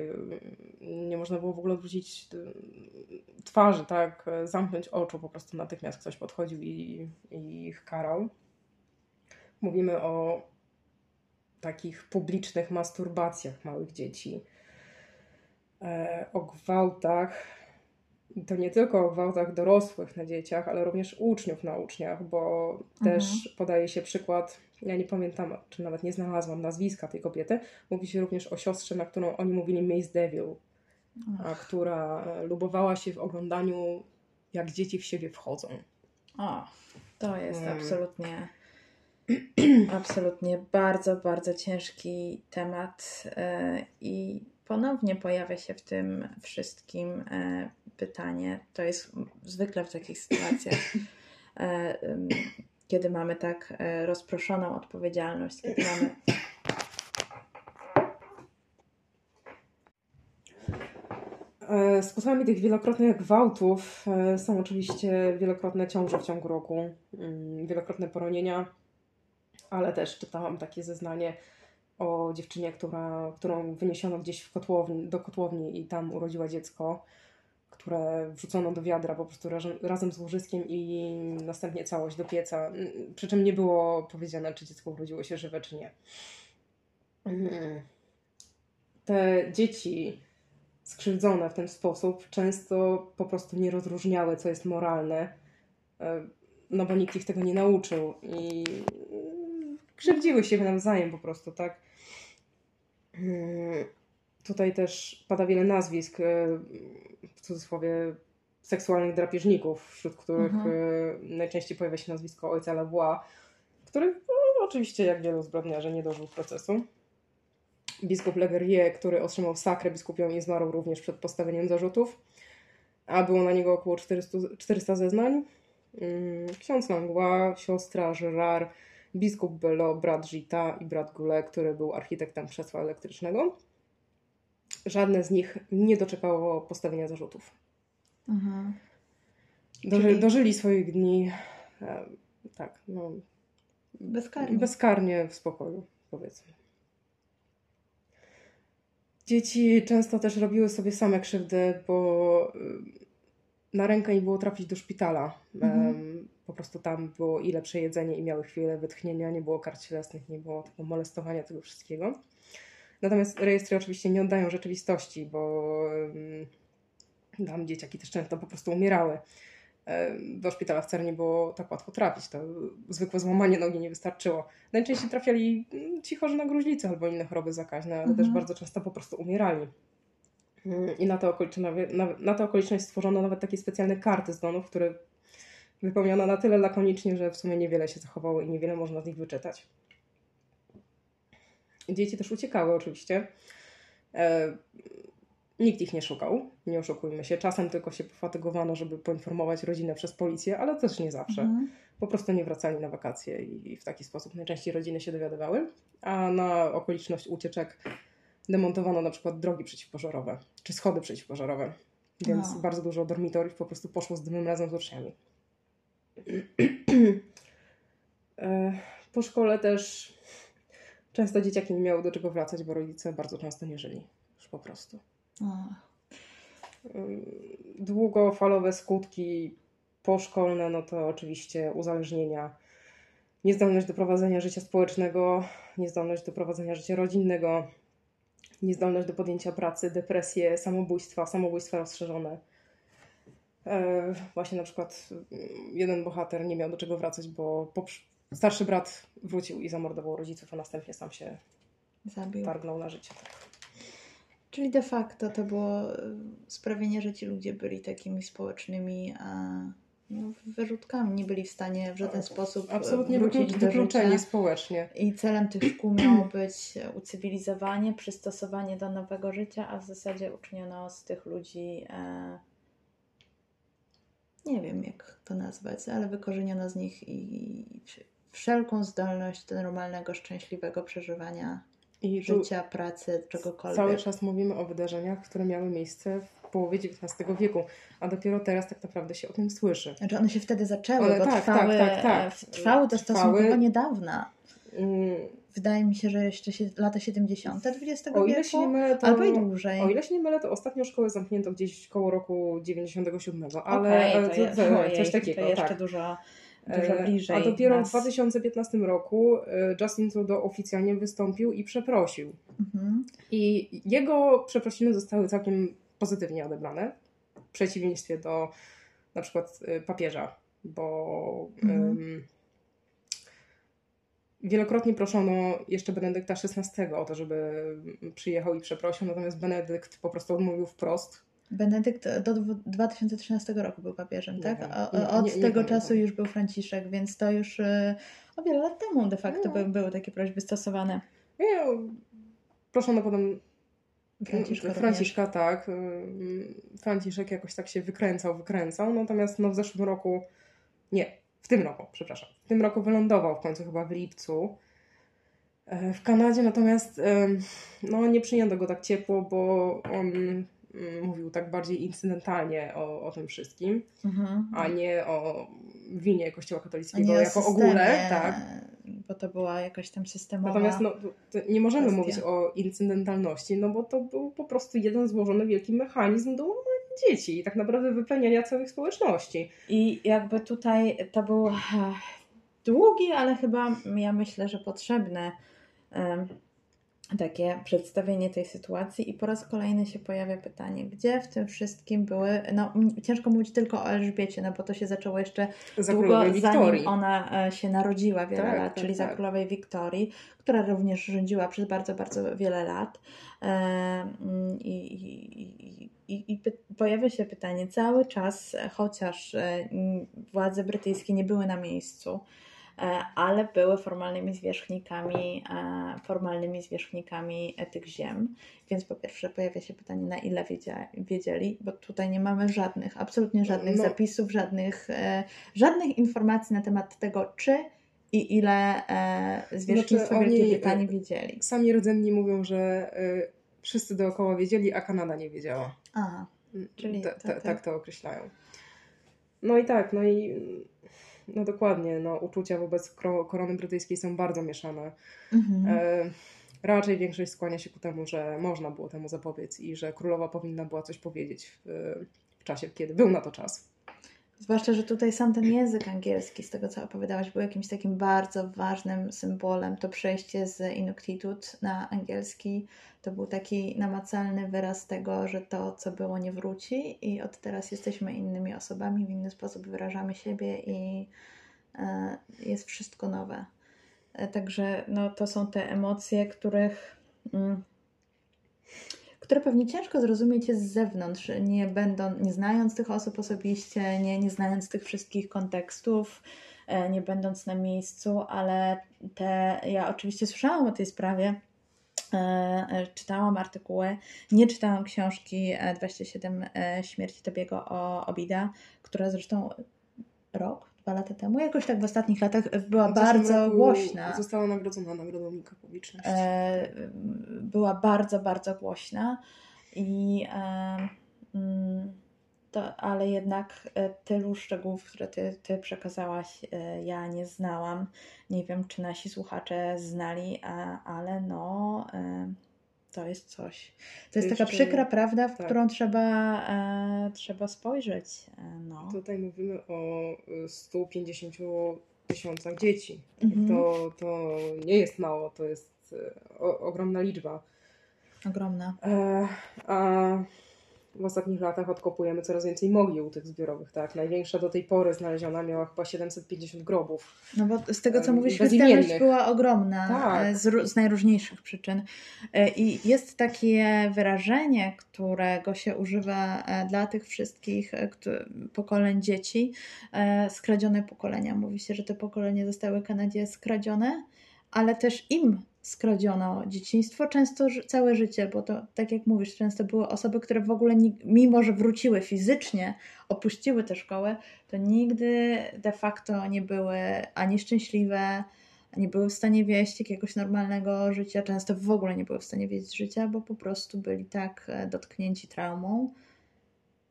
nie można było w ogóle odwrócić e, twarzy, tak, zamknąć oczu, po prostu natychmiast ktoś podchodził i, i ich karał. Mówimy o takich publicznych masturbacjach małych dzieci, e, o gwałtach. To nie tylko o gwałtach dorosłych na dzieciach, ale również uczniów na uczniach, bo mhm. też podaje się przykład, ja nie pamiętam, czy nawet nie znalazłam nazwiska tej kobiety, mówi się również o siostrze, na którą oni mówili Mace Devil, a która lubowała się w oglądaniu, jak dzieci w siebie wchodzą. O, to jest hmm. absolutnie Absolutnie bardzo, bardzo ciężki temat e, i ponownie pojawia się w tym wszystkim e, pytanie. To jest zwykle w takich sytuacjach, e, kiedy mamy tak rozproszoną odpowiedzialność, kiedy mamy E, sposobami tych wielokrotnych gwałtów e, są oczywiście wielokrotne ciąże w ciągu roku, mm, wielokrotne poronienia, ale też czytałam takie zeznanie o dziewczynie, która, którą wyniesiono gdzieś w kotłowni, do kotłowni i tam urodziła dziecko, które wrzucono do wiadra po prostu razem, z łożyskiem i następnie całość do pieca, mm, przy czym nie było powiedziane, czy dziecko urodziło się żywe, czy nie. Mm. Te dzieci skrzywdzone w ten sposób często po prostu nie rozróżniały, co jest moralne, e, no bo nikt ich tego nie nauczył i krzywdziły się nawzajem po prostu, tak? Mm, tutaj też pada wiele nazwisk, e, w cudzysłowie, seksualnych drapieżników, wśród których mhm. E, najczęściej pojawia się nazwisko ojca Lavoie, który no, oczywiście, jak wielu zbrodniarzy, nie dożył procesu biskup Leverrier, który otrzymał sakrę biskupią i zmarł również przed postawieniem zarzutów, a było na niego około 400, 400 zeznań. Mm, ksiądz Langlois, siostra Gerard, biskup Bello, brat Gita i brat Goulet, który był architektem krzesła elektrycznego. Żadne z nich nie doczekało postawienia zarzutów. Mhm. Doży, Czyli... Dożyli swoich dni e, tak, no, bezkarnie. bezkarnie w spokoju, powiedzmy. Dzieci często też robiły sobie same krzywdy, bo y, na rękę im było trafić do szpitala. Mhm. Po prostu tam było ile przejedzenie i miały chwilę wytchnienia, nie było kart cielesnych, nie było tego molestowania, tego wszystkiego. Natomiast rejestry oczywiście nie oddają rzeczywistości, bo tam dzieciaki też często po prostu umierały do szpitala wcale nie było tak łatwo trafić. To zwykłe złamanie nogi nie wystarczyło. Najczęściej trafiali mm, ci chorzy na gruźlicę albo inne choroby zakaźne, ale mhm. też bardzo często po prostu umierali. Mm, I na tę okoliczność, na, na okoliczność stworzono nawet takie specjalne karty zgonów, które wypełniono na tyle lakonicznie, że w sumie niewiele się zachowało i niewiele można z nich wyczytać. Dzieci też uciekały oczywiście. E, Nikt ich nie szukał, nie oszukujmy się. Czasem tylko się pofatygowano, żeby poinformować rodzinę przez policję, ale też nie zawsze. Mhm. Po prostu nie wracali na wakacje i w taki sposób najczęściej rodziny się dowiadywały. A na okoliczność ucieczek demontowano na przykład drogi przeciwpożarowe czy schody przeciwpożarowe. Więc no. bardzo dużo dormitoriów po prostu poszło z dymem razem z uczniami. E, po szkole też często dzieciaki nie miały do czego wracać, bo rodzice bardzo często nie żyli. Już po prostu. Długofalowe skutki poszkolne, no to oczywiście uzależnienia, niezdolność do prowadzenia życia społecznego, niezdolność do prowadzenia życia rodzinnego, niezdolność do podjęcia pracy, depresje, samobójstwa, samobójstwa rozszerzone. E, właśnie na przykład jeden bohater nie miał do czego wracać, bo starszy brat wrócił i zamordował rodziców, a następnie sam się Zabił. targnął na życie. Tak. Czyli de facto to było e, sprawienie, że ci ludzie byli takimi społecznymi no, wyrzutkami, nie byli w stanie w żaden sposób e, Absolutnie wrócić do życia. społecznie. I celem tych szkół miało być ucywilizowanie, przystosowanie do nowego życia, a w zasadzie uczyniono z tych ludzi e, nie wiem jak to nazwać, ale wykorzeniono z nich i wszelką zdolność do normalnego, szczęśliwego przeżywania i życia, pracy, czegokolwiek. Cały czas mówimy o wydarzeniach, które miały miejsce w połowie XIX wieku, a dopiero teraz tak naprawdę się o tym słyszy. Znaczy one się wtedy zaczęły, Ale bo tak, trwały, tak, tak, tak. trwały to stosunkowo niedawna. Wydaje mi się, że jeszcze się, lata 70. XX o ile wieku, się nie mylę, to, albo i dłużej. O ile się nie mylę, to ostatnio szkołę zamknięto gdzieś koło roku 97, ale okay, to, to, to, to, coś takiego. To jeszcze tak. dużo dużo e, bliżej. A dopiero nas. w 2015 roku e, Justin Trudeau oficjalnie wystąpił i przeprosił. Mhm. I jego przeprosiny zostały całkiem pozytywnie odebrane, w przeciwieństwie do na przykład e, papieża, bo mhm. um, wielokrotnie proszono jeszcze Benedykta XVI o to, żeby przyjechał i przeprosił, natomiast Benedykt po prostu odmówił wprost Benedykt do 2013 roku był papieżem, tak? Nie, Od nie, nie, tego czasu już był Franciszek, więc to już y, o wiele lat temu de facto by, były takie prośby stosowane. Nie, proszono potem Franciszka, Franciszka tak. Y, Franciszek jakoś tak się wykręcał, wykręcał, natomiast no w zeszłym roku, nie, w tym roku, przepraszam, w tym roku wylądował w końcu chyba w lipcu e, w Kanadzie, natomiast no nie przyjęto go tak ciepło, bo on mm, mówił tak bardziej incydentalnie o, o tym wszystkim, Mhm. a nie o winie Kościoła katolickiego jako systemie, ogóle, tak. Bo to była jakaś tam systemowa... Natomiast no, nie możemy kwestia. mówić o incydentalności, no bo to był po prostu jeden złożony wielki mechanizm do dzieci i tak naprawdę wypleniania całych społeczności. I jakby tutaj to był długi, ale chyba ja myślę, że potrzebne em, takie przedstawienie tej sytuacji i po raz kolejny się pojawia pytanie, gdzie w tym wszystkim były, no ciężko mówić tylko o Elżbiecie, no bo to się zaczęło jeszcze Za długo zanim ona e, się narodziła wiele Tak, lat, tak, czyli za tak. królowej Wiktorii, która również rządziła przez bardzo, bardzo wiele lat. E, mm, I, i, i, i, pojawia się pytanie cały czas, e, chociaż władze brytyjskie nie były na miejscu, ale były formalnymi zwierzchnikami, e, formalnymi zwierzchnikami e, tych ziem. Więc po pierwsze pojawia się pytanie, na ile wiedzieli, bo tutaj nie mamy żadnych, absolutnie żadnych No. zapisów, żadnych, e, żadnych informacji na temat tego, czy i ile e, Znaczy, Wielkiej Brytanii e, wiedzieli. Sami rdzenni mówią, że y, wszyscy dookoła wiedzieli, a Kanada nie wiedziała. Aha, Czyli Ta- ta- tak to określają. No i tak, no i no dokładnie, no, uczucia wobec korony brytyjskiej są bardzo mieszane. mhm. E, raczej większość skłania się ku temu, że można było temu zapobiec i że królowa powinna była coś powiedzieć w, w czasie, kiedy był na to czas. Zwłaszcza, że tutaj sam ten język angielski, z tego co opowiadałaś, był jakimś takim bardzo ważnym symbolem. To przejście z Inuktitut na angielski to był taki namacalny wyraz tego, że to, co było, nie wróci i od teraz jesteśmy innymi osobami, w inny sposób wyrażamy siebie i e, jest wszystko nowe. E, Także no, to są te emocje, których. Mm, które pewnie ciężko zrozumieć jest z zewnątrz, nie, będą, nie znając tych osób osobiście, nie, nie znając tych wszystkich kontekstów, e, nie będąc na miejscu, ale te, ja oczywiście słyszałam o tej sprawie, e, e, czytałam artykuły, nie czytałam książki e, 27 e, śmierci Tobiego o Obida, która zresztą rok, dwa lata temu, jakoś tak w ostatnich latach była bardzo głośna Została nagrodzona nagrodą Mika Publiczności. e, była bardzo, bardzo głośna i e, mm, to, ale jednak e, tylu szczegółów, które ty, ty przekazałaś, e, ja nie znałam. Nie wiem, czy nasi słuchacze znali, ale no e, to jest coś. To jest taka przykra prawda, w tak. którą trzeba, e, trzeba spojrzeć. E, no. Tutaj mówimy o y, 150 tysiącach dzieci. Mhm. To, to nie jest mało, to jest y, o, ogromna liczba. Ogromna. E, a w ostatnich latach odkopujemy coraz więcej mogił tych zbiorowych, tak? Największa do tej pory znaleziona miała chyba 750 grobów. No bo z tego, co mówisz, śmiertelność była ogromna Tak. e, z, z najróżniejszych przyczyn. E, I jest takie wyrażenie, którego się używa e, dla tych wszystkich pokoleń dzieci, skradzione pokolenia. Mówi się, że te pokolenia zostały Kanadzie skradzione, ale też im skradziono dzieciństwo, często całe życie, bo to, tak jak mówisz, często były osoby, które w ogóle, mimo że wróciły fizycznie, opuściły tę szkołę, to nigdy de facto nie były ani szczęśliwe, nie były w stanie wieść jakiegoś normalnego życia, często w ogóle nie były w stanie wieść życia, bo po prostu byli tak e, dotknięci traumą,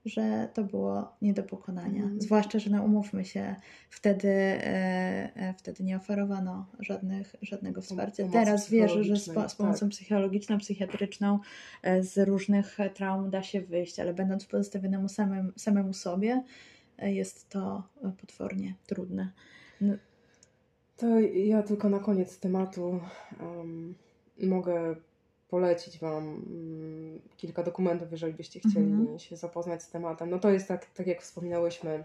że to było nie do pokonania. Mhm. Zwłaszcza, że no umówmy się, wtedy, e, e, wtedy nie oferowano żadnych, żadnego wsparcia. Teraz wierzę, że z, po, z pomocą psychologiczną, psychiatryczną e, z różnych traum da się wyjść, ale będąc pozostawionemu samym, samemu sobie, e, jest to potwornie trudne. No, To ja tylko na koniec tematu em, mogę polecić Wam mm, kilka dokumentów, jeżeli byście chcieli Mhm. się zapoznać z tematem. No to jest tak, tak jak wspominałyśmy,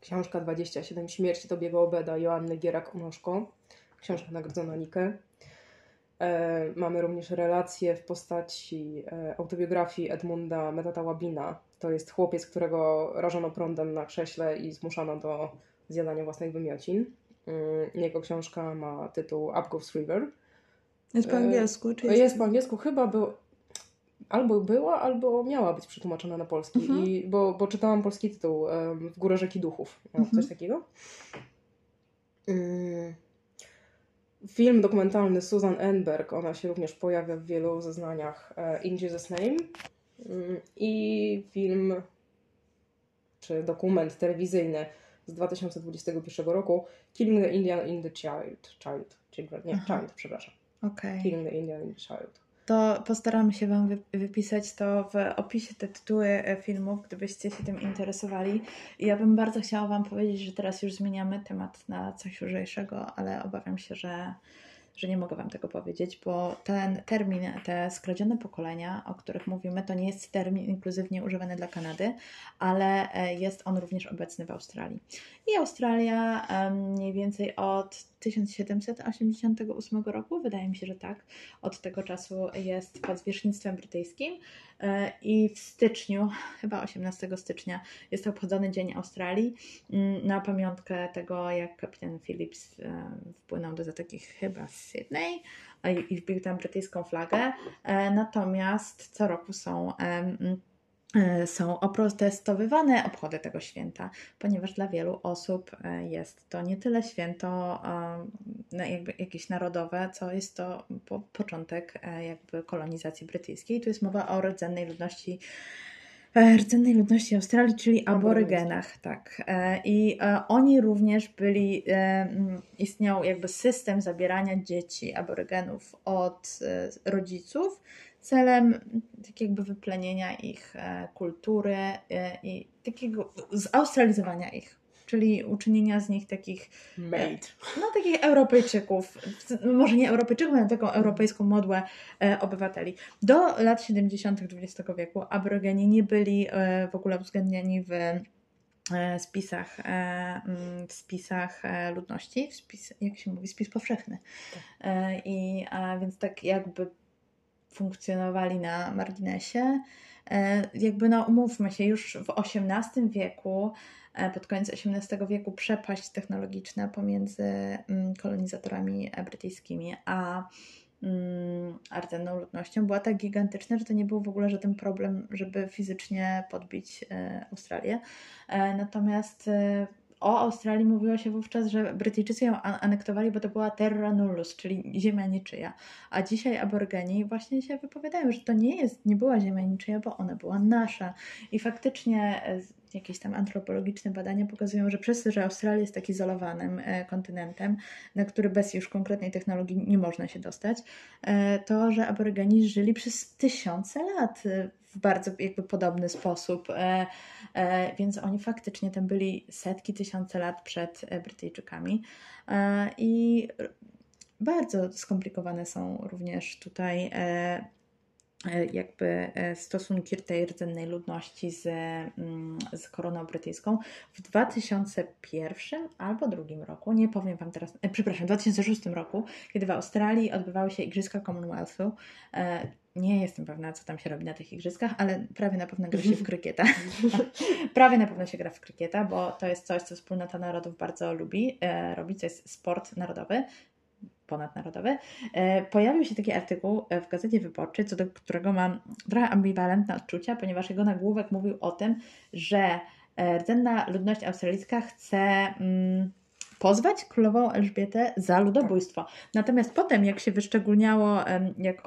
książka 27 śmierci Tobiego Obeda Joanny Gierak-Onoszko, książka nagrodzona Nikę. E, mamy również relacje w postaci e, autobiografii Edmunda Metata Łabina. To jest chłopiec, którego rażono prądem na krześle i zmuszano do zjadania własnych wymiocin. Mm, Jego książka ma tytuł Up Goes River. jest po E, angielsku, czy Jest po angielsku, chyba był, albo była, albo miała być przetłumaczona na polski, Mhm. I, bo, bo czytałam polski tytuł em, W górę rzeki duchów, Mhm. coś takiego. Mm. Film dokumentalny Susan Enberg, ona się również pojawia w wielu zeznaniach In Jesus Name. I film czy dokument telewizyjny z 2021 roku Killing the Indian in the Child. Child. Children. Nie, Aha. Child, przepraszam. Okay. Killing the Indian in the Child. To postaramy się Wam wypisać to w opisie te tytuły e, filmów, gdybyście się tym interesowali. I ja bym bardzo chciała Wam powiedzieć, że teraz już zmieniamy temat na coś lżejszego, ale obawiam się, że że nie mogę Wam tego powiedzieć, bo ten termin, te skradzione pokolenia, o których mówimy, to nie jest termin inkluzywnie używany dla Kanady, ale e, jest on również obecny w Australii. I Australia mniej więcej od 1788 roku, wydaje mi się, że tak, od tego czasu jest pod zwierzchnictwem brytyjskim i w styczniu, chyba 18 stycznia, jest obchodzony Dzień Australii mm, na pamiątkę tego, jak kapitan Phillips e, wpłynął do zatoki chyba z Sydney i wbił tam brytyjską flagę. E, natomiast co roku są E, są oprotestowywane obchody tego święta, ponieważ dla wielu osób e, jest to nie tyle święto e, jakby jakieś narodowe, co jest to początek jakby kolonizacji brytyjskiej. Tu jest mowa o rdzennej ludności rdzennej ludności Australii, czyli aborygenach, tak. I oni również byli, istniał jakby system zabierania dzieci aborygenów od rodziców, celem tak jakby wyplenienia ich e, kultury e, i takiego zaustralizowania ich, czyli uczynienia z nich takich e, Made. no takich Europejczyków, może nie Europejczyków, ale taką europejską modłę obywateli. Do lat 70. XX wieku aborygeni nie byli w ogóle uwzględniani w spisach, w spisach ludności, w spis, jak się mówi, spis powszechny. Tak. I a więc tak jakby funkcjonowali na marginesie. E, jakby no umówmy się, już w XVIII wieku, e, pod koniec XVIII wieku przepaść technologiczna pomiędzy mm, kolonizatorami brytyjskimi a mm, rdzenną ludnością była tak gigantyczna, że to nie był w ogóle żaden problem, żeby fizycznie podbić e, Australię. Natomiast o Australii mówiło się wówczas, że Brytyjczycy ją anektowali, bo to była terra nullus, czyli ziemia niczyja. A dzisiaj aborygeni właśnie się wypowiadają, że to nie jest, nie była ziemia niczyja, bo ona była nasza. I faktycznie e, jakieś tam antropologiczne badania pokazują, że przez to, że Australia jest tak izolowanym e, kontynentem, na który bez już konkretnej technologii nie można się dostać, e, to, że aborygeni żyli przez tysiące lat bardzo jakby podobny sposób, e, e, więc oni faktycznie tam byli setki, tysiące lat przed e, Brytyjczykami. I bardzo skomplikowane są również tutaj jakby stosunki tej rdzennej ludności z, mm, z koroną brytyjską w 2001 albo drugim roku, nie powiem Wam teraz, przepraszam, w 2006 roku, kiedy w Australii odbywały się Igrzyska Commonwealthu, nie jestem pewna, co tam się robi na tych igrzyskach, ale prawie na pewno gra się w krykieta. prawie na pewno się gra w krykieta, bo to jest coś, co wspólnota narodów bardzo lubi e, robić, to jest sport narodowy, ponadnarodowy. E, pojawił się taki artykuł w Gazecie Wyborczej, co do którego mam trochę ambiwalentne odczucia, ponieważ jego nagłówek mówił o tym, że e, rdzenna ludność australijska chce... Mm, pozwać królową Elżbietę za ludobójstwo. Natomiast potem, jak się wyszczególniało, jak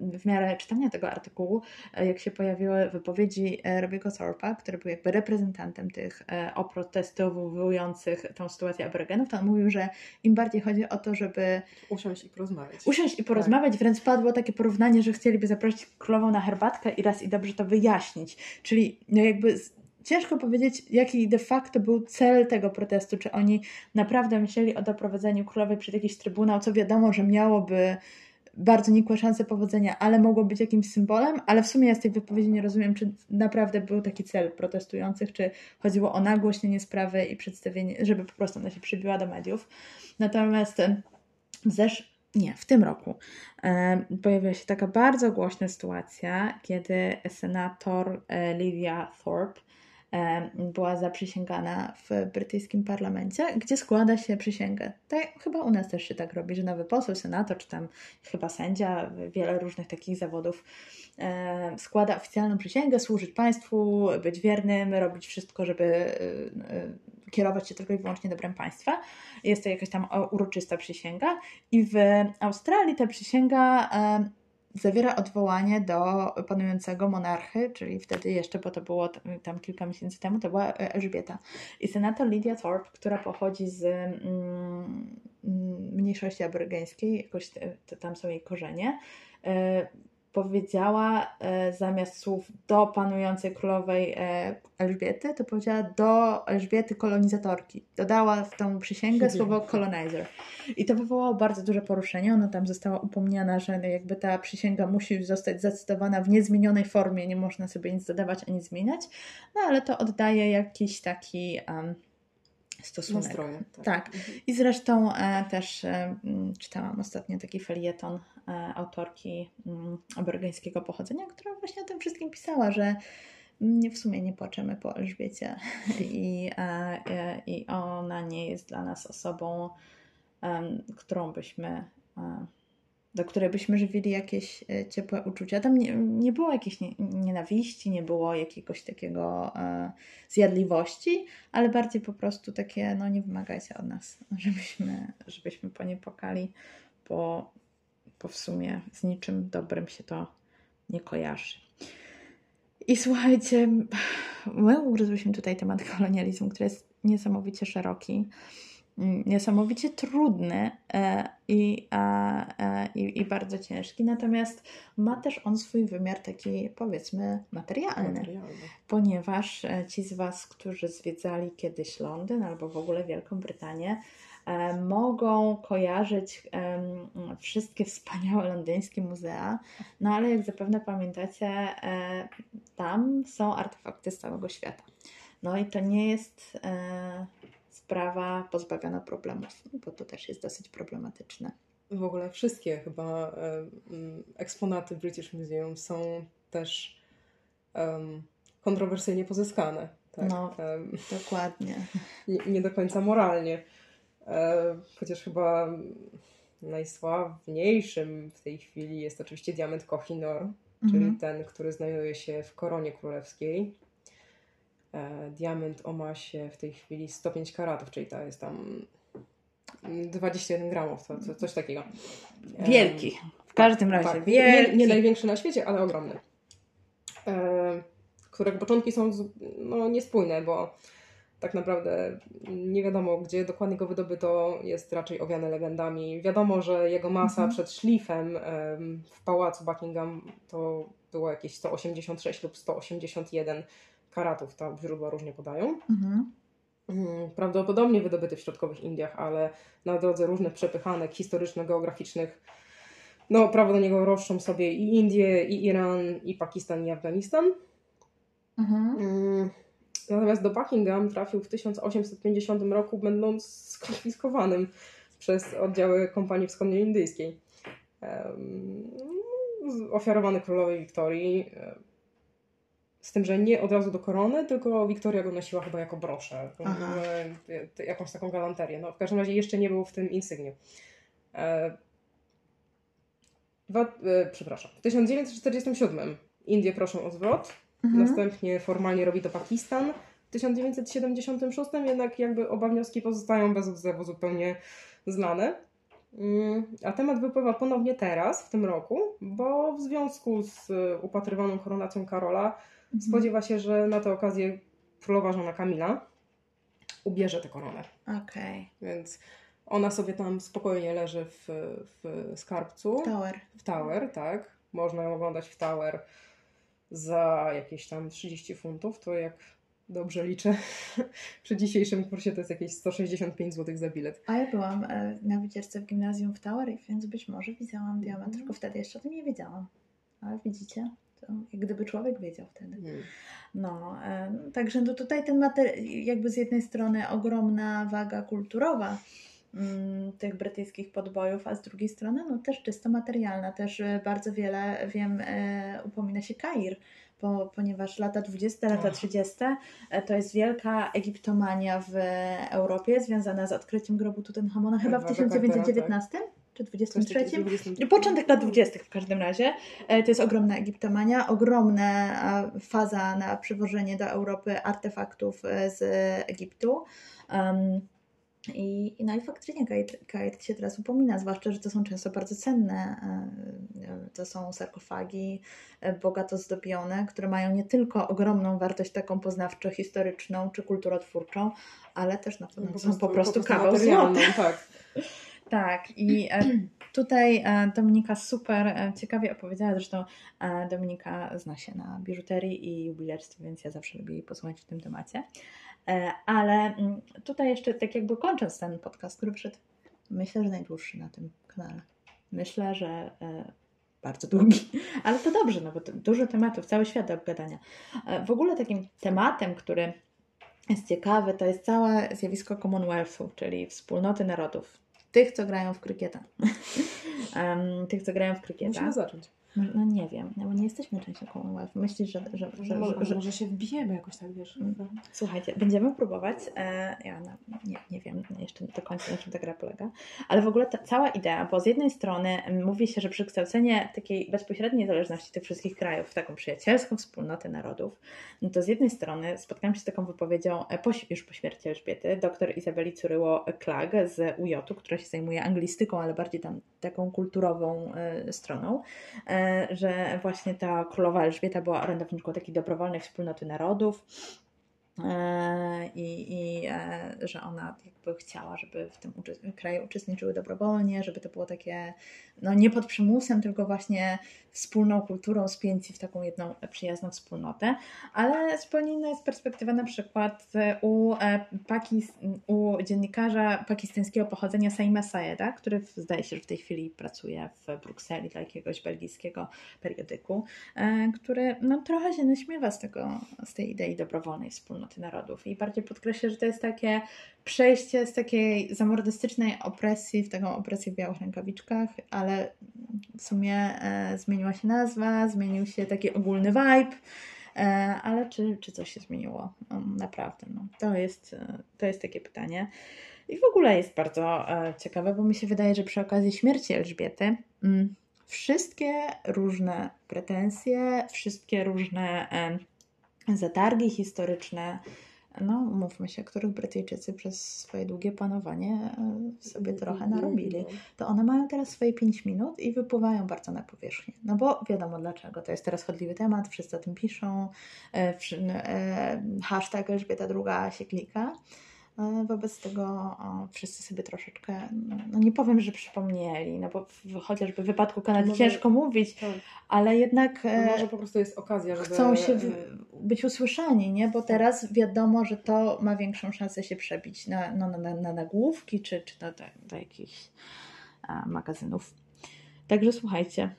w miarę czytania tego artykułu, e, jak się pojawiły wypowiedzi e, Robiego Thorpa, który był jakby reprezentantem tych e, oprotestowujących tą sytuację aborygenów, to on mówił, że im bardziej chodzi o to, żeby usiąść i porozmawiać. Usiąść i porozmawiać, tak. wręcz padło takie porównanie, że chcieliby zaprosić królową na herbatkę i raz i dobrze to wyjaśnić. Czyli no jakby ciężko powiedzieć, jaki de facto był cel tego protestu. Czy oni naprawdę myśleli o doprowadzeniu królowej przed jakiś trybunał, co wiadomo, że miałoby bardzo nikłe szanse powodzenia, ale mogło być jakimś symbolem, ale w sumie ja z tej wypowiedzi nie rozumiem, czy naprawdę był taki cel protestujących, czy chodziło o nagłośnienie sprawy i przedstawienie, żeby po prostu ona się przybiła do mediów. Natomiast zesz nie, w tym roku e, pojawiła się taka bardzo głośna sytuacja, kiedy senator e, Livia Thorpe była zaprzysięgana w brytyjskim parlamencie, gdzie składa się przysięgę. Tak, chyba u nas też się tak robi, że nowy poseł, senator, czy tam chyba sędzia, wiele różnych takich zawodów składa oficjalną przysięgę, służyć państwu, być wiernym, robić wszystko, żeby y, y, kierować się tylko i wyłącznie dobrem państwa. Jest to jakaś tam uroczysta przysięga i w Australii ta przysięga zawiera odwołanie do panującego monarchy, czyli wtedy jeszcze, bo to było tam kilka miesięcy temu, to była Elżbieta. I senator Lydia Thorpe, która pochodzi z mm, mniejszości aborygeńskiej, jakoś tam są jej korzenie, powiedziała e, zamiast słów do panującej królowej e, Elżbiety, to powiedziała do Elżbiety kolonizatorki. Dodała w tą przysięgę słowo colonizer. I to wywołało bardzo duże poruszenie. Ona tam została upomniana, że jakby ta przysięga musi zostać zacytowana w niezmienionej formie, nie można sobie nic dodawać ani zmieniać. No ale to oddaje jakiś taki. Um, stosunek. Nastroje, tak. tak. Mhm. I zresztą e, też e, czytałam ostatnio taki felieton e, autorki m, pochodzenia, która właśnie o tym wszystkim pisała, że w sumie nie płaczemy po Elżbiecie i, e, i ona nie jest dla nas osobą, którą byśmy do której byśmy żywili jakieś e, ciepłe uczucia. Tam nie, nie było jakiejś nienawiści, nie było jakiegoś takiego e, zjadliwości, ale bardziej po prostu takie, no nie wymagajcie od nas, żebyśmy, żebyśmy po nie pokali, bo, bo w sumie z niczym dobrym się to nie kojarzy. I słuchajcie, my ugryzłyśmy tutaj temat kolonializmu, który jest niesamowicie szeroki. Niesamowicie trudny e, i, e, i, i bardzo ciężki, natomiast ma też on swój wymiar taki powiedzmy materialny, materialny, ponieważ e, ci z Was, którzy zwiedzali kiedyś Londyn albo w ogóle Wielką Brytanię, mogą kojarzyć wszystkie wspaniałe londyńskie muzea, no ale jak zapewne pamiętacie, tam są artefakty z całego świata. No i to nie jest sprawa pozbawiona problemów, bo to też jest dosyć problematyczne. W ogóle wszystkie chyba eksponaty British Museum są też um, kontrowersyjnie pozyskane. Tak? No, um, dokładnie. Nie, nie, do końca moralnie. Um, chociaż chyba najsławniejszym w tej chwili jest oczywiście diament Kohinoor, czyli mhm. ten, który znajduje się w koronie królewskiej E, diament o masie w tej chwili 105 karatów, czyli to jest tam 21 gramów, to, to coś takiego. Wielki. W każdym razie tak, wielki. Nie, nie, największy na świecie, ale ogromny. E, którego początki są no, niespójne, bo tak naprawdę nie wiadomo, gdzie dokładnie go wydobyto, jest raczej owiane legendami. Wiadomo, że jego masa mhm. przed szlifem w pałacu Buckingham to było jakieś 186 lub 181 karatów, tam źródła różnie podają. Mhm. Mm, prawdopodobnie wydobyty w środkowych Indiach, ale na drodze różnych przepychanek historyczno-geograficznych no, prawo do niego roszczą sobie i Indie, i Iran, i Pakistan, i Afganistan. Mhm. Mm, natomiast do Buckingham trafił w 1850 roku, będąc skonfiskowanym przez oddziały kompanii wschodnioindyjskiej. Ofiarowany królowej Wiktorii z tym, że nie od razu do korony, tylko Wiktoria go nosiła chyba jako broszę, e, jakąś taką galanterię. No, w każdym razie jeszcze nie był w tym insygnie. E, dwa, e, przepraszam. W 1947 Indie proszą o zwrot, mhm. następnie formalnie robi to Pakistan. W 1976 jednak jakby oba wnioski pozostają bez odzewu zupełnie znane. Mm, a temat wypływa ponownie teraz, w tym roku, bo w związku z upatrywaną koronacją Karola Mhm. Spodziewa się, że na tę okazję królowa żona Kamila ubierze tę koronę. Okej. Okay. Więc ona sobie tam spokojnie leży w, w skarbcu. W Tower. W Tower, tak. Można ją oglądać w Tower za jakieś tam 30 funtów. To jak dobrze liczę, przy dzisiejszym kursie to jest jakieś 165 zł za bilet. A ja byłam e, na wycieczce w gimnazjum w Tower, więc być może widziałam diament, tylko wtedy jeszcze o tym nie wiedziałam. Ale widzicie? To jak gdyby człowiek wiedział wtedy. Hmm. No, e, także no tutaj ten materiał, jakby z jednej strony ogromna waga kulturowa mm, tych brytyjskich podbojów, a z drugiej strony no też czysto materialna. Też e, bardzo wiele, wiem, e, upomina się Kair, bo, ponieważ lata 20, lata 30 to jest wielka egiptomania w Europie związana z odkryciem grobu Tutenchamona chyba w 1919 czy 23? 20, Początek lat 20 w każdym razie. E, to jest ogromna egiptomania, ogromna faza na przywożenie do Europy artefaktów e, z Egiptu. Um, i, no i faktycznie Kate się teraz upomina, zwłaszcza, że to są często bardzo cenne To są sarkofagi bogato zdobione, które mają nie tylko ogromną wartość taką poznawczo-historyczną czy kulturotwórczą, ale też na pewno no, są po prostu, po prostu kawał złota. Tak. tak, i tutaj Dominika super ciekawie opowiedziała, zresztą Dominika zna się na biżuterii i jubilerstwie, więc ja zawsze lubię jej posłuchać w tym temacie. E, ale mm, tutaj jeszcze tak jakby kończąc ten podcast, który przed myślę, że najdłuższy na tym kanale. Myślę, że e, bardzo długi, ale to dobrze, no bo dużo tematów, cały świat do obgadania. E, w ogóle takim tematem, który jest ciekawy, to jest całe zjawisko Commonwealthu, czyli wspólnoty narodów. Tych, co grają w krykieta. um, tych, co grają w krykieta. Musimy zacząć. No, no, nie wiem, no bo nie jesteśmy częścią Commonwealth. Myślisz, że... że, że, może, że, może się wbijemy jakoś tak, wiesz. Mm. Słuchajcie, będziemy próbować, e, ja no, nie, nie wiem jeszcze do końca na czym ta gra polega, ale w ogóle ta cała idea, bo z jednej strony mówi się, że przekształcenie takiej bezpośredniej zależności tych wszystkich krajów w taką przyjacielską wspólnotę narodów, no to z jednej strony spotkałam się z taką wypowiedzią e, po, już po śmierci Elżbiety, dr Izabeli Curyło-Klag z UJ-u, która się zajmuje anglistyką, ale bardziej tam taką kulturową e, stroną, e, że właśnie ta królowa Elżbieta była orędowniczką takiej dobrowolnej wspólnoty narodów i, i e, że ona jakby chciała, żeby w tym kraju uczestniczyły dobrowolnie, żeby to było takie no nie pod przymusem, tylko właśnie wspólną kulturą spięci w taką jedną przyjazną wspólnotę, ale zupełnie inna jest perspektywa na przykład u, e, Pakis, u dziennikarza pakistańskiego pochodzenia Saima Sayeda, który zdaje się, że w tej chwili pracuje w Brukseli dla jakiegoś belgijskiego periodyku, e, który no, trochę się naśmiewa z, tego, z tej idei dobrowolnej wspólnoty narodów i bardziej podkreśla, że to jest takie przejście z takiej zamordystycznej opresji w taką opresję w białych rękawiczkach, ale w sumie e, zmieniła się nazwa, zmienił się taki ogólny vibe, e, ale czy, czy coś się zmieniło? No, naprawdę, no. to, jest, e, to jest takie pytanie. I w ogóle jest bardzo e, ciekawe, bo mi się wydaje, że przy okazji śmierci Elżbiety mm, wszystkie różne pretensje, wszystkie różne e, zatargi historyczne, no mówmy się, których Brytyjczycy przez swoje długie panowanie e, sobie trochę narobili, to one mają teraz swoje 5 minut i wypływają bardzo na powierzchnię. No bo wiadomo dlaczego, to jest teraz chodliwy temat, wszyscy o tym piszą, e, e, hashtag Elżbieta II się klika. E, wobec tego wszyscy sobie troszeczkę, no nie powiem, że przypomnieli, no bo w, chociażby w wypadku Kanady może, ciężko mówić, tak. ale jednak no może po prostu jest okazja, żeby... chcą się w, być usłyszani, nie? bo teraz wiadomo, że to ma większą szansę się przebić na, no, na, na nagłówki czy, czy do, do, do jakichś a, magazynów. Także słuchajcie,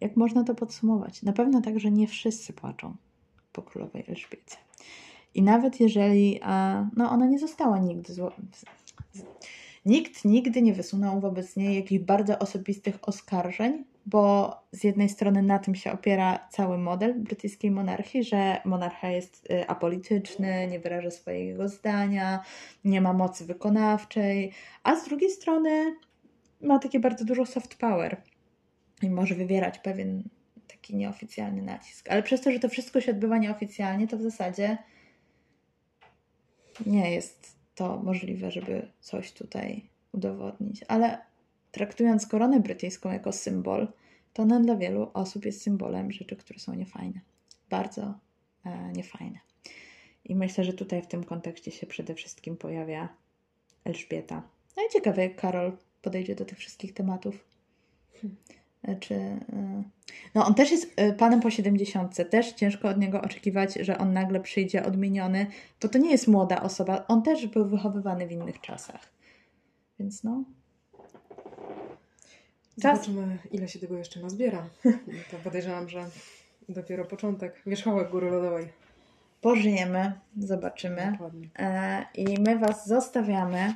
jak można to podsumować? Na pewno tak, że nie wszyscy płaczą po królowej Elżbiecie. I nawet jeżeli no, ona nie została nigdy zło... Nikt nigdy nie wysunął wobec niej jakichś bardzo osobistych oskarżeń, bo z jednej strony na tym się opiera cały model brytyjskiej monarchii, że monarcha jest y, apolityczny, nie wyraża swojego zdania, nie ma mocy wykonawczej, a z drugiej strony ma takie bardzo dużo soft power i może wywierać pewien taki nieoficjalny nacisk. Ale przez to, że to wszystko się odbywa nieoficjalnie, to w zasadzie nie jest to możliwe, żeby coś tutaj udowodnić. Ale traktując koronę brytyjską jako symbol, to ona dla wielu osób jest symbolem rzeczy, które są niefajne. Bardzo e, niefajne. I myślę, że tutaj w tym kontekście się przede wszystkim pojawia Elżbieta. No i ciekawe, jak Karol podejdzie do tych wszystkich tematów. Hmm. E, czy, e, no on też jest e, panem po 70, też ciężko od niego oczekiwać, że on nagle przyjdzie odmieniony, bo to nie jest młoda osoba, on też był wychowywany w innych czasach. Więc no. Zobaczymy, ile się tego jeszcze nazbiera. To podejrzewam, że dopiero początek. Wierzchołek góry lodowej. Pożyjemy, zobaczymy. Dokładnie. I my Was zostawiamy.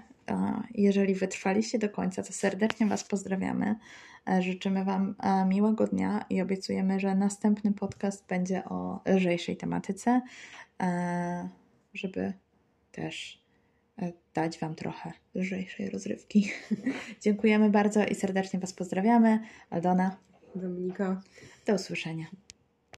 Jeżeli wytrwaliście do końca, to serdecznie Was pozdrawiamy. E, życzymy Wam e, miłego dnia i obiecujemy, że następny podcast będzie o lżejszej tematyce, e, żeby też dać Wam trochę lżejszej rozrywki. Dziękujemy bardzo i serdecznie Was pozdrawiamy. Aldona. Dominika. Do usłyszenia.